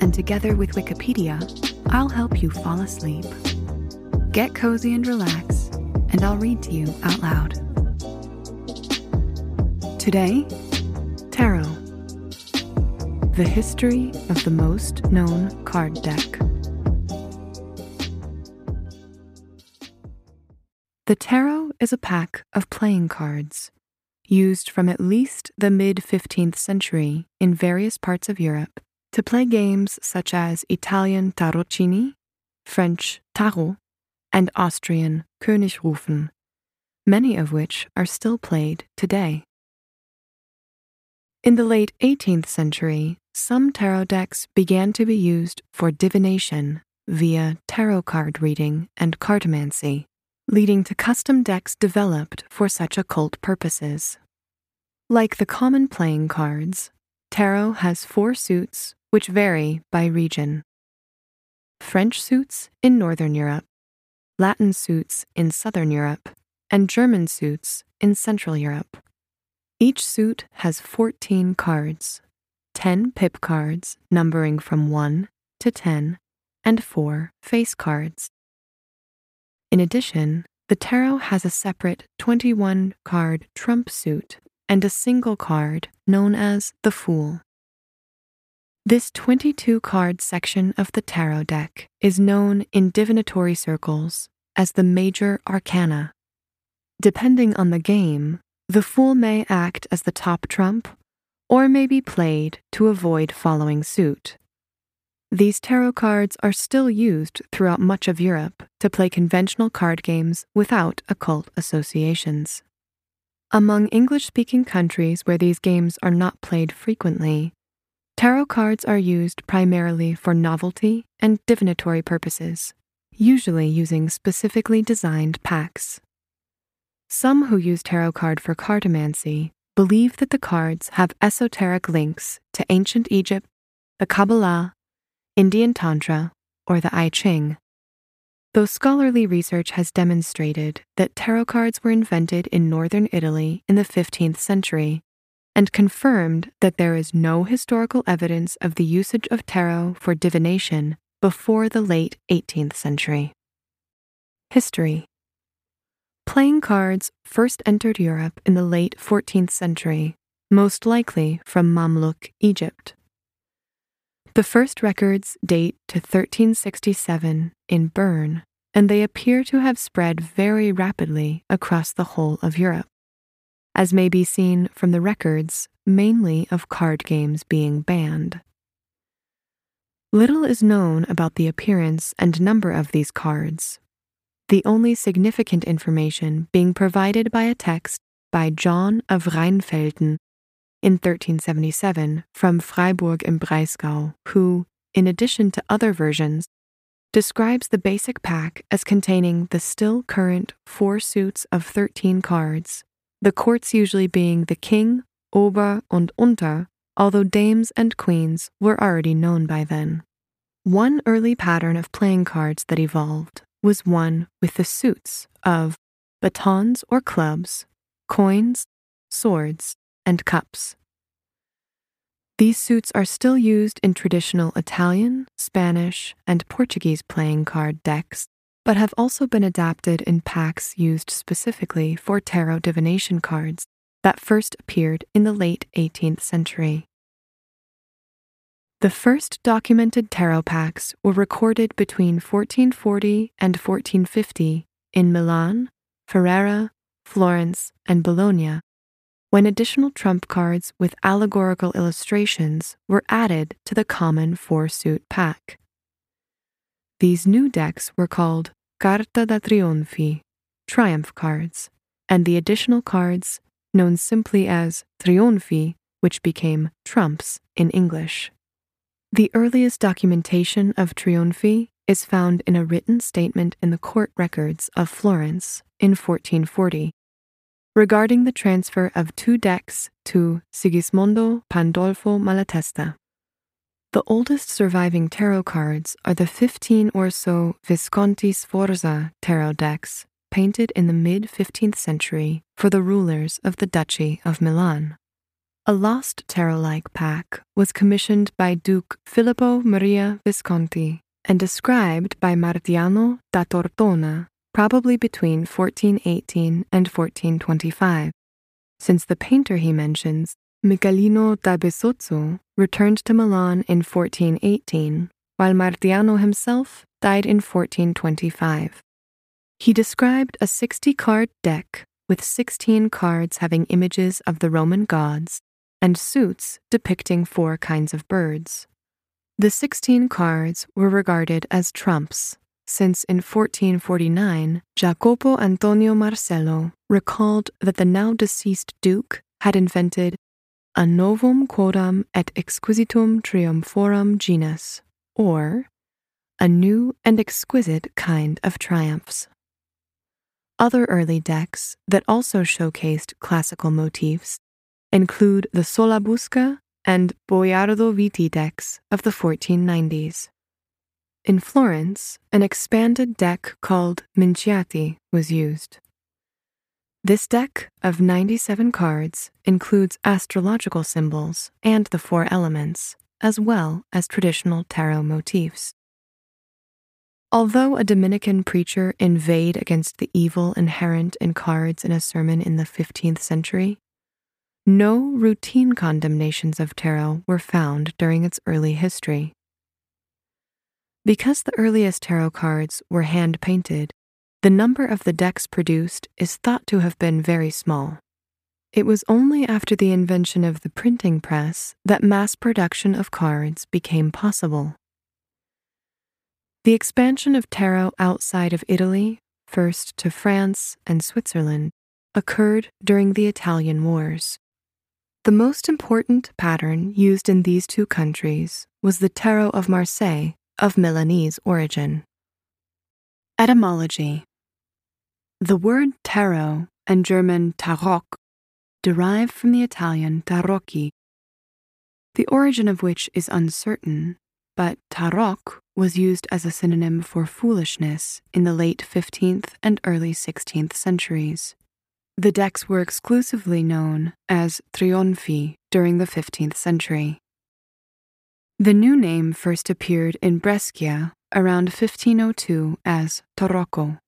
and together with Wikipedia, I'll help you fall asleep. Get cozy and relax, and I'll read to you out loud. Today, Tarot. The history of the most known card deck. The tarot is a pack of playing cards used from at least the mid 15th century in various parts of Europe to play games such as Italian tarocchini, French tarot, and Austrian Königsrufen, many of which are still played today. In the late 18th century, some tarot decks began to be used for divination via tarot card reading and cartomancy leading to custom decks developed for such occult purposes. Like the common playing cards, tarot has four suits which vary by region French suits in Northern Europe, Latin suits in Southern Europe, and German suits in Central Europe. Each suit has 14 cards 10 pip cards numbering from 1 to 10, and 4 face cards. In addition, the tarot has a separate 21 card trump suit and a single card known as the Fool. This 22 card section of the tarot deck is known in divinatory circles as the major arcana. Depending on the game, the Fool may act as the top trump or may be played to avoid following suit. These tarot cards are still used throughout much of Europe to play conventional card games without occult associations. Among English speaking countries where these games are not played frequently, tarot cards are used primarily for novelty and divinatory purposes, usually using specifically designed packs. Some who use tarot card for cartomancy believe that the cards have esoteric links to ancient Egypt, the Kabbalah, Indian Tantra, or the I Ching. Though scholarly research has demonstrated that tarot cards were invented in northern Italy in the 15th century, and confirmed that there is no historical evidence of the usage of tarot for divination before the late 18th century. History Playing cards first entered Europe in the late 14th century, most likely from Mamluk Egypt. The first records date to 1367 in Bern, and they appear to have spread very rapidly across the whole of Europe, as may be seen from the records mainly of card games being banned. Little is known about the appearance and number of these cards, the only significant information being provided by a text by John of Rheinfelden in 1377 from Freiburg im Breisgau, who, in addition to other versions, describes the basic pack as containing the still current four suits of 13 cards, the courts usually being the king, ober, and unter, although dames and queens were already known by then. One early pattern of playing cards that evolved was one with the suits of batons or clubs, coins, swords, and cups. These suits are still used in traditional Italian, Spanish, and Portuguese playing card decks, but have also been adapted in packs used specifically for tarot divination cards that first appeared in the late 18th century. The first documented tarot packs were recorded between 1440 and 1450 in Milan, Ferrara, Florence, and Bologna, when additional trump cards with allegorical illustrations were added to the common four suit pack. These new decks were called Carta da Trionfi, triumph cards, and the additional cards, known simply as Trionfi, which became trumps in English. The earliest documentation of Trionfi is found in a written statement in the court records of Florence in 1440 regarding the transfer of two decks to Sigismondo Pandolfo Malatesta. The oldest surviving tarot cards are the 15 or so Visconti Sforza tarot decks painted in the mid 15th century for the rulers of the Duchy of Milan. A lost tarot like pack was commissioned by Duke Filippo Maria Visconti and described by Martiano da Tortona probably between 1418 and 1425, since the painter he mentions, Michelino da Besozzo, returned to Milan in 1418, while Martiano himself died in 1425. He described a 60 card deck with 16 cards having images of the Roman gods and suits depicting four kinds of birds. The 16 cards were regarded as trumps, since in 1449, Jacopo Antonio Marcello recalled that the now deceased Duke had invented a novum quodam et exquisitum triumphorum genus, or a new and exquisite kind of triumphs. Other early decks that also showcased classical motifs include the Sola Busca and Boiardo Viti decks of the 1490s. In Florence, an expanded deck called Minciati was used. This deck of 97 cards includes astrological symbols and the four elements, as well as traditional tarot motifs. Although a Dominican preacher inveighed against the evil inherent in cards in a sermon in the 15th century, no routine condemnations of tarot were found during its early history. Because the earliest tarot cards were hand painted, the number of the decks produced is thought to have been very small. It was only after the invention of the printing press that mass production of cards became possible. The expansion of tarot outside of Italy, first to France and Switzerland, occurred during the Italian Wars. The most important pattern used in these two countries was the Tarot of Marseille of Milanese origin. Etymology The word tarot and German Tarok derive from the Italian tarocchi, the origin of which is uncertain, but tarok was used as a synonym for foolishness in the late 15th and early 16th centuries. The decks were exclusively known as trionfi during the 15th century. The new name first appeared in Brescia around 1502 as Tarocco.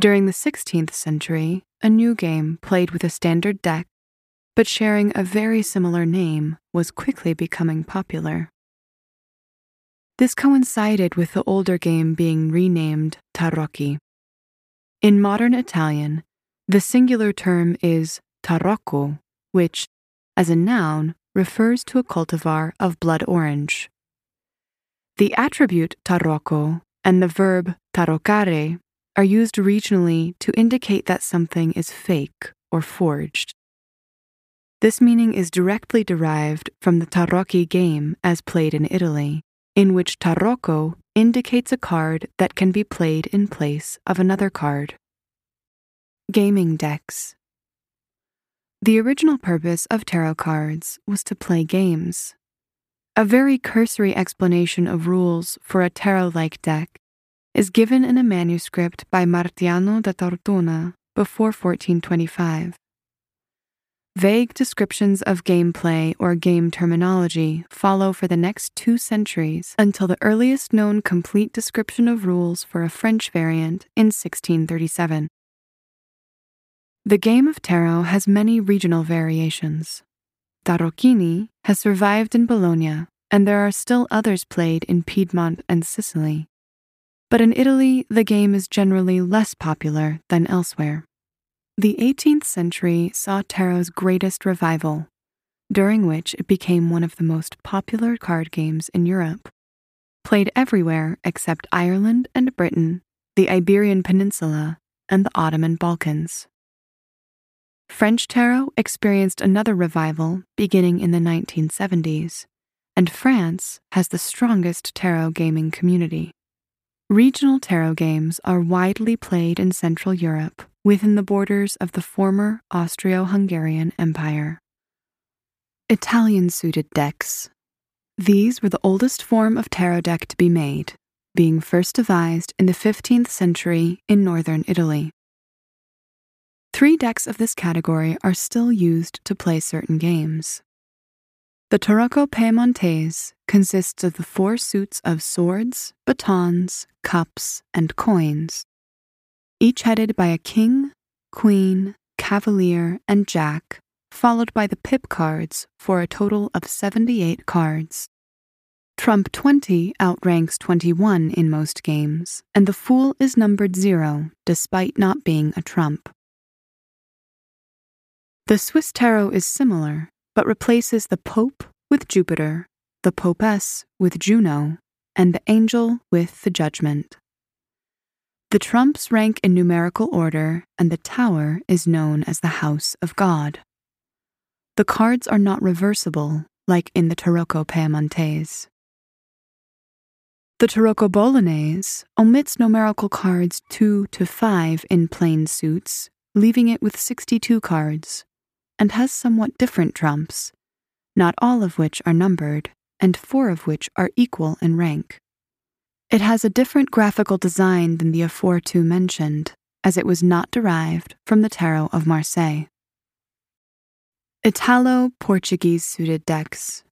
During the 16th century, a new game played with a standard deck, but sharing a very similar name, was quickly becoming popular. This coincided with the older game being renamed Tarocchi. In modern Italian, the singular term is tarocco, which, as a noun, refers to a cultivar of blood orange. The attribute tarocco and the verb taroccare are used regionally to indicate that something is fake or forged. This meaning is directly derived from the tarocchi game as played in Italy, in which tarocco indicates a card that can be played in place of another card. Gaming decks the original purpose of tarot cards was to play games. A very cursory explanation of rules for a tarot like deck is given in a manuscript by Martiano da Tortona before 1425. Vague descriptions of gameplay or game terminology follow for the next two centuries until the earliest known complete description of rules for a French variant in 1637. The game of tarot has many regional variations. Tarocchini has survived in Bologna, and there are still others played in Piedmont and Sicily. But in Italy, the game is generally less popular than elsewhere. The 18th century saw tarot's greatest revival, during which it became one of the most popular card games in Europe. Played everywhere except Ireland and Britain, the Iberian Peninsula, and the Ottoman Balkans. French tarot experienced another revival beginning in the 1970s, and France has the strongest tarot gaming community. Regional tarot games are widely played in Central Europe within the borders of the former Austro Hungarian Empire. Italian suited decks. These were the oldest form of tarot deck to be made, being first devised in the 15th century in northern Italy. Three decks of this category are still used to play certain games. The Tarocco Piemontese consists of the four suits of swords, batons, cups, and coins, each headed by a king, queen, cavalier, and jack, followed by the pip cards for a total of 78 cards. Trump 20 outranks 21 in most games, and the Fool is numbered 0 despite not being a trump. The Swiss tarot is similar, but replaces the Pope with Jupiter, the Popess with Juno, and the Angel with the Judgment. The trumps rank in numerical order, and the tower is known as the House of God. The cards are not reversible, like in the Tarocco Piemontese. The Tarocco Bolognese omits numerical cards 2 to 5 in plain suits, leaving it with 62 cards, and has somewhat different trumps, not all of which are numbered, and four of which are equal in rank. It has a different graphical design than the aforetime mentioned, as it was not derived from the Tarot of Marseille. Italo Portuguese suited decks.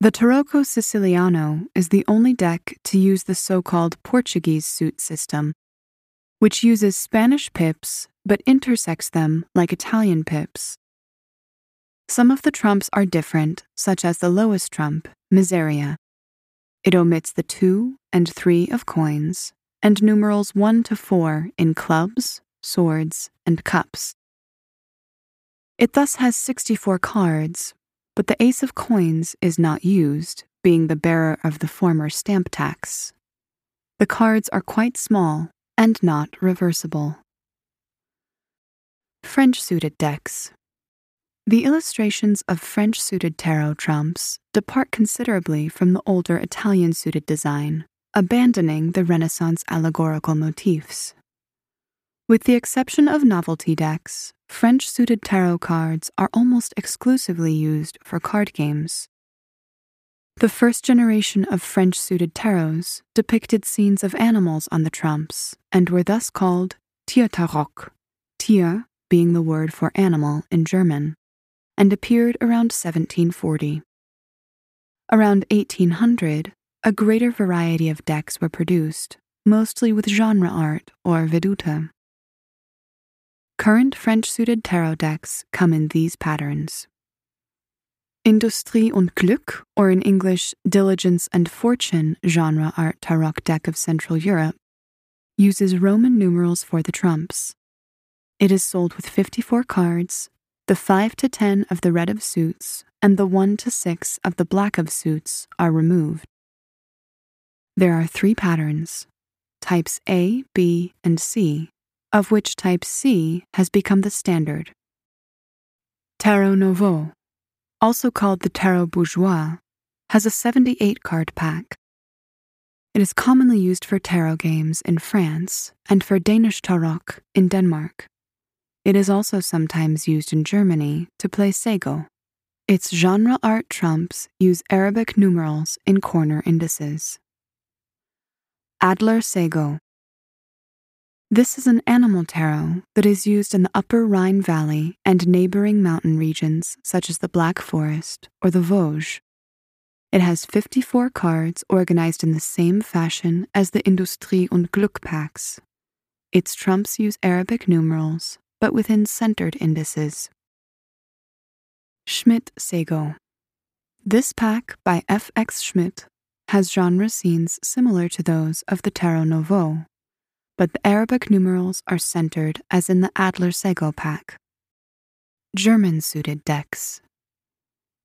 The Tarocco Siciliano is the only deck to use the so called Portuguese suit system, which uses Spanish pips but intersects them like Italian pips. Some of the trumps are different, such as the lowest trump, Miseria. It omits the 2 and 3 of coins and numerals 1 to 4 in clubs, swords, and cups. It thus has 64 cards, but the ace of coins is not used, being the bearer of the former stamp tax. The cards are quite small and not reversible. French suited decks. The illustrations of French suited tarot trumps depart considerably from the older Italian suited design, abandoning the Renaissance allegorical motifs. With the exception of novelty decks, French suited tarot cards are almost exclusively used for card games. The first generation of French suited tarots depicted scenes of animals on the trumps and were thus called Tiertarot, Tier being the word for animal in German, and appeared around 1740. Around 1800, a greater variety of decks were produced, mostly with genre art or veduta. Current French suited tarot decks come in these patterns. Industrie und Glück, or in English, Diligence and Fortune genre art tarot deck of Central Europe, uses Roman numerals for the trumps, it is sold with 54 cards, the 5 to 10 of the red of suits, and the 1 to 6 of the black of suits are removed. There are three patterns types A, B, and C, of which type C has become the standard. Tarot Nouveau, also called the Tarot Bourgeois, has a 78 card pack. It is commonly used for tarot games in France and for Danish tarot in Denmark. It is also sometimes used in Germany to play Cego. Its genre art trumps use Arabic numerals in corner indices. Adler Cego. This is an animal tarot that is used in the Upper Rhine Valley and neighboring mountain regions such as the Black Forest or the Vosges. It has 54 cards organized in the same fashion as the Industrie und Glück packs. Its trumps use Arabic numerals but within centered indices. Schmidt Cego. This pack by F.X. Schmidt has genre scenes similar to those of the Tarot Nouveau, but the Arabic numerals are centered as in the Adler Cego pack. German suited decks.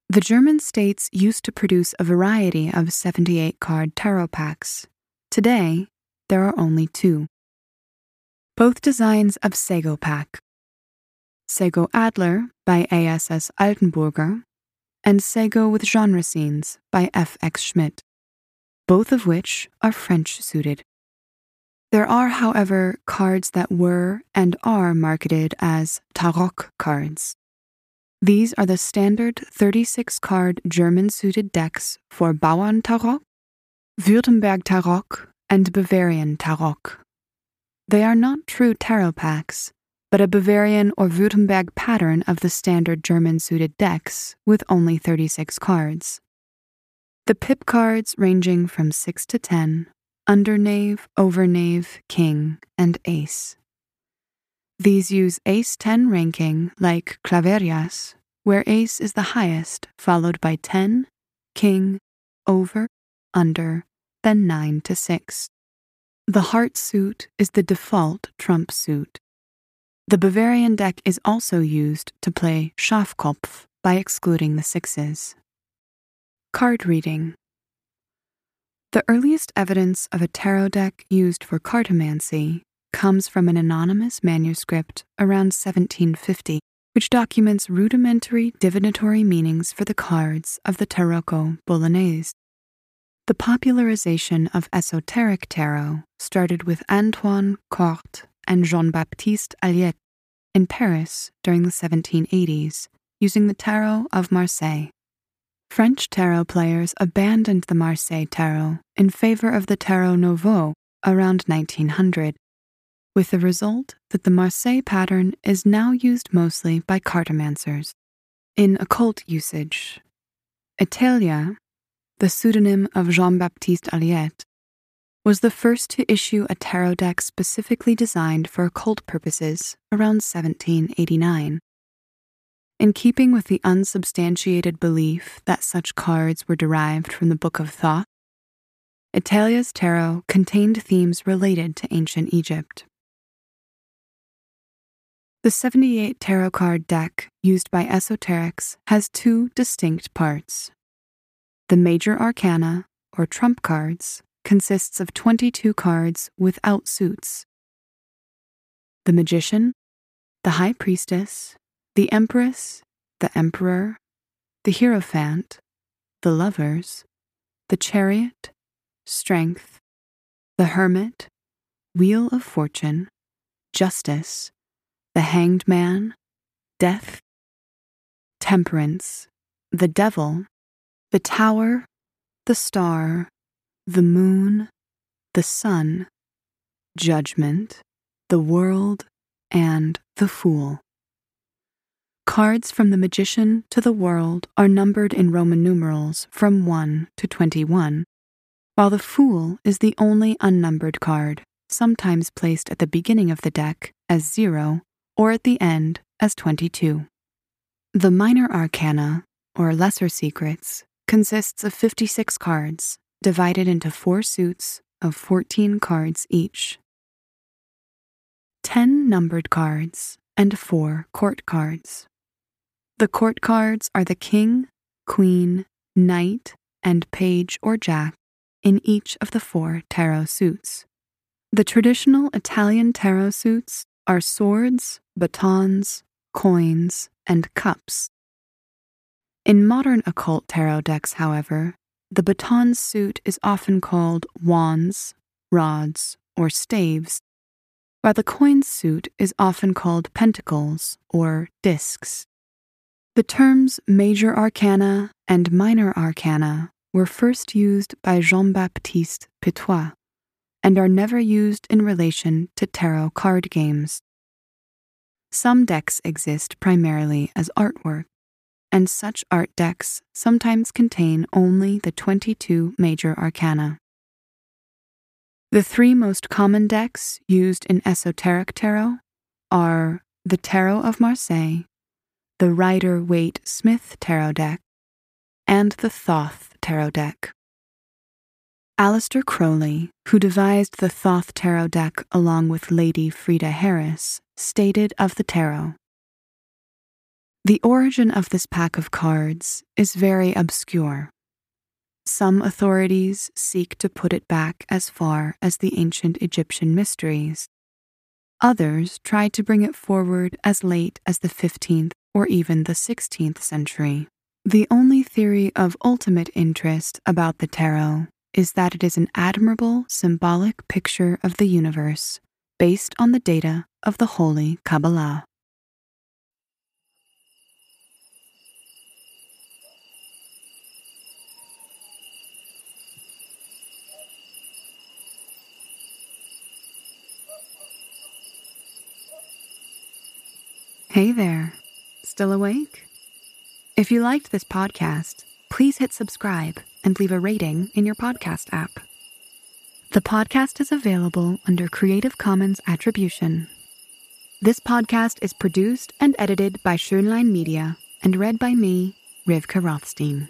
The German states used to produce a variety of 78 card tarot packs. Today, there are only two. Both designs of Cego pack Cego Adler by ASS Altenburger and Cego with genre scenes by F.X. Schmidt, both of which are French suited. There are, however, cards that were and are marketed as Tarok cards. These are the standard 36 card German suited decks for Bauern Tarok, Württemberg Tarok, and Bavarian Tarok. They are not true tarot packs, but a Bavarian or Württemberg pattern of the standard German suited decks with only 36 cards. The pip cards ranging from 6 to 10 underknave, overknave, king, and ace. These use ace 10 ranking like Klaverjas, where ace is the highest, followed by 10, king, over, under, then 9 to 6. The heart suit is the default trump suit. The Bavarian deck is also used to play Schafkopf by excluding the sixes. Card reading the earliest evidence of a tarot deck used for cartomancy comes from an anonymous manuscript around 1750, which documents rudimentary divinatory meanings for the cards of the Tarocco Bolognese. The popularization of esoteric tarot started with Antoine Court and Jean Baptiste Alliette in Paris during the 1780s, using the Tarot of Marseille. French tarot players abandoned the Marseille tarot in favor of the Tarot Nouveau around 1900, with the result that the Marseille pattern is now used mostly by cartomancers. In occult usage, Etteilla, the pseudonym of Jean Baptiste Alliette, was the first to issue a tarot deck specifically designed for occult purposes around 1789. In keeping with the unsubstantiated belief that such cards were derived from the Book of Thoth, Etteilla's tarot contained themes related to ancient Egypt. The 78 tarot card deck used by esoterics has two distinct parts. The major arcana, or trump cards, consists of 22 cards without suits. The magician, the high priestess, the Empress, the Emperor, the Hierophant, the Lovers, the Chariot, Strength, the Hermit, Wheel of Fortune, Justice, the Hanged Man, Death, Temperance, the Devil, the Tower, the Star, the Moon, the Sun, Judgment, the World, and the Fool. Cards from the magician to the world are numbered in Roman numerals from 1 to 21, while the Fool is the only unnumbered card, sometimes placed at the beginning of the deck as 0 or at the end as 22. The minor arcana, or lesser secrets, consists of 56 cards, divided into four suits of 14 cards each. 10 numbered cards and 4 court cards. The court cards are the king, queen, knight, and page or jack in each of the four tarot suits. The traditional Italian tarot suits are swords, batons, coins, and cups. In modern occult tarot decks, however, the baton suit is often called wands, rods, or staves, while the coin suit is often called pentacles or discs. The terms major arcana and minor arcana were first used by Jean Baptiste Pitois and are never used in relation to tarot card games. Some decks exist primarily as artwork, and such art decks sometimes contain only the 22 major arcana. The three most common decks used in esoteric tarot are the Tarot of Marseille, the Rider Waite Smith Tarot deck, and the Thoth Tarot deck. Aleister Crowley, who devised the Thoth Tarot deck along with Lady Frieda Harris, stated of the tarot The origin of this pack of cards is very obscure. Some authorities seek to put it back as far as the ancient Egyptian mysteries. Others try to bring it forward as late as the 15th or even the 16th century. The only theory of ultimate interest about the tarot is that it is an admirable symbolic picture of the universe based on the data of the Holy Kabbalah. Hey there, still awake? If you liked this podcast, please hit subscribe and leave a rating in your podcast app. The podcast is available under Creative Commons Attribution. This podcast is produced and edited by Schønlein Media and read by me, Rivka Rothstein.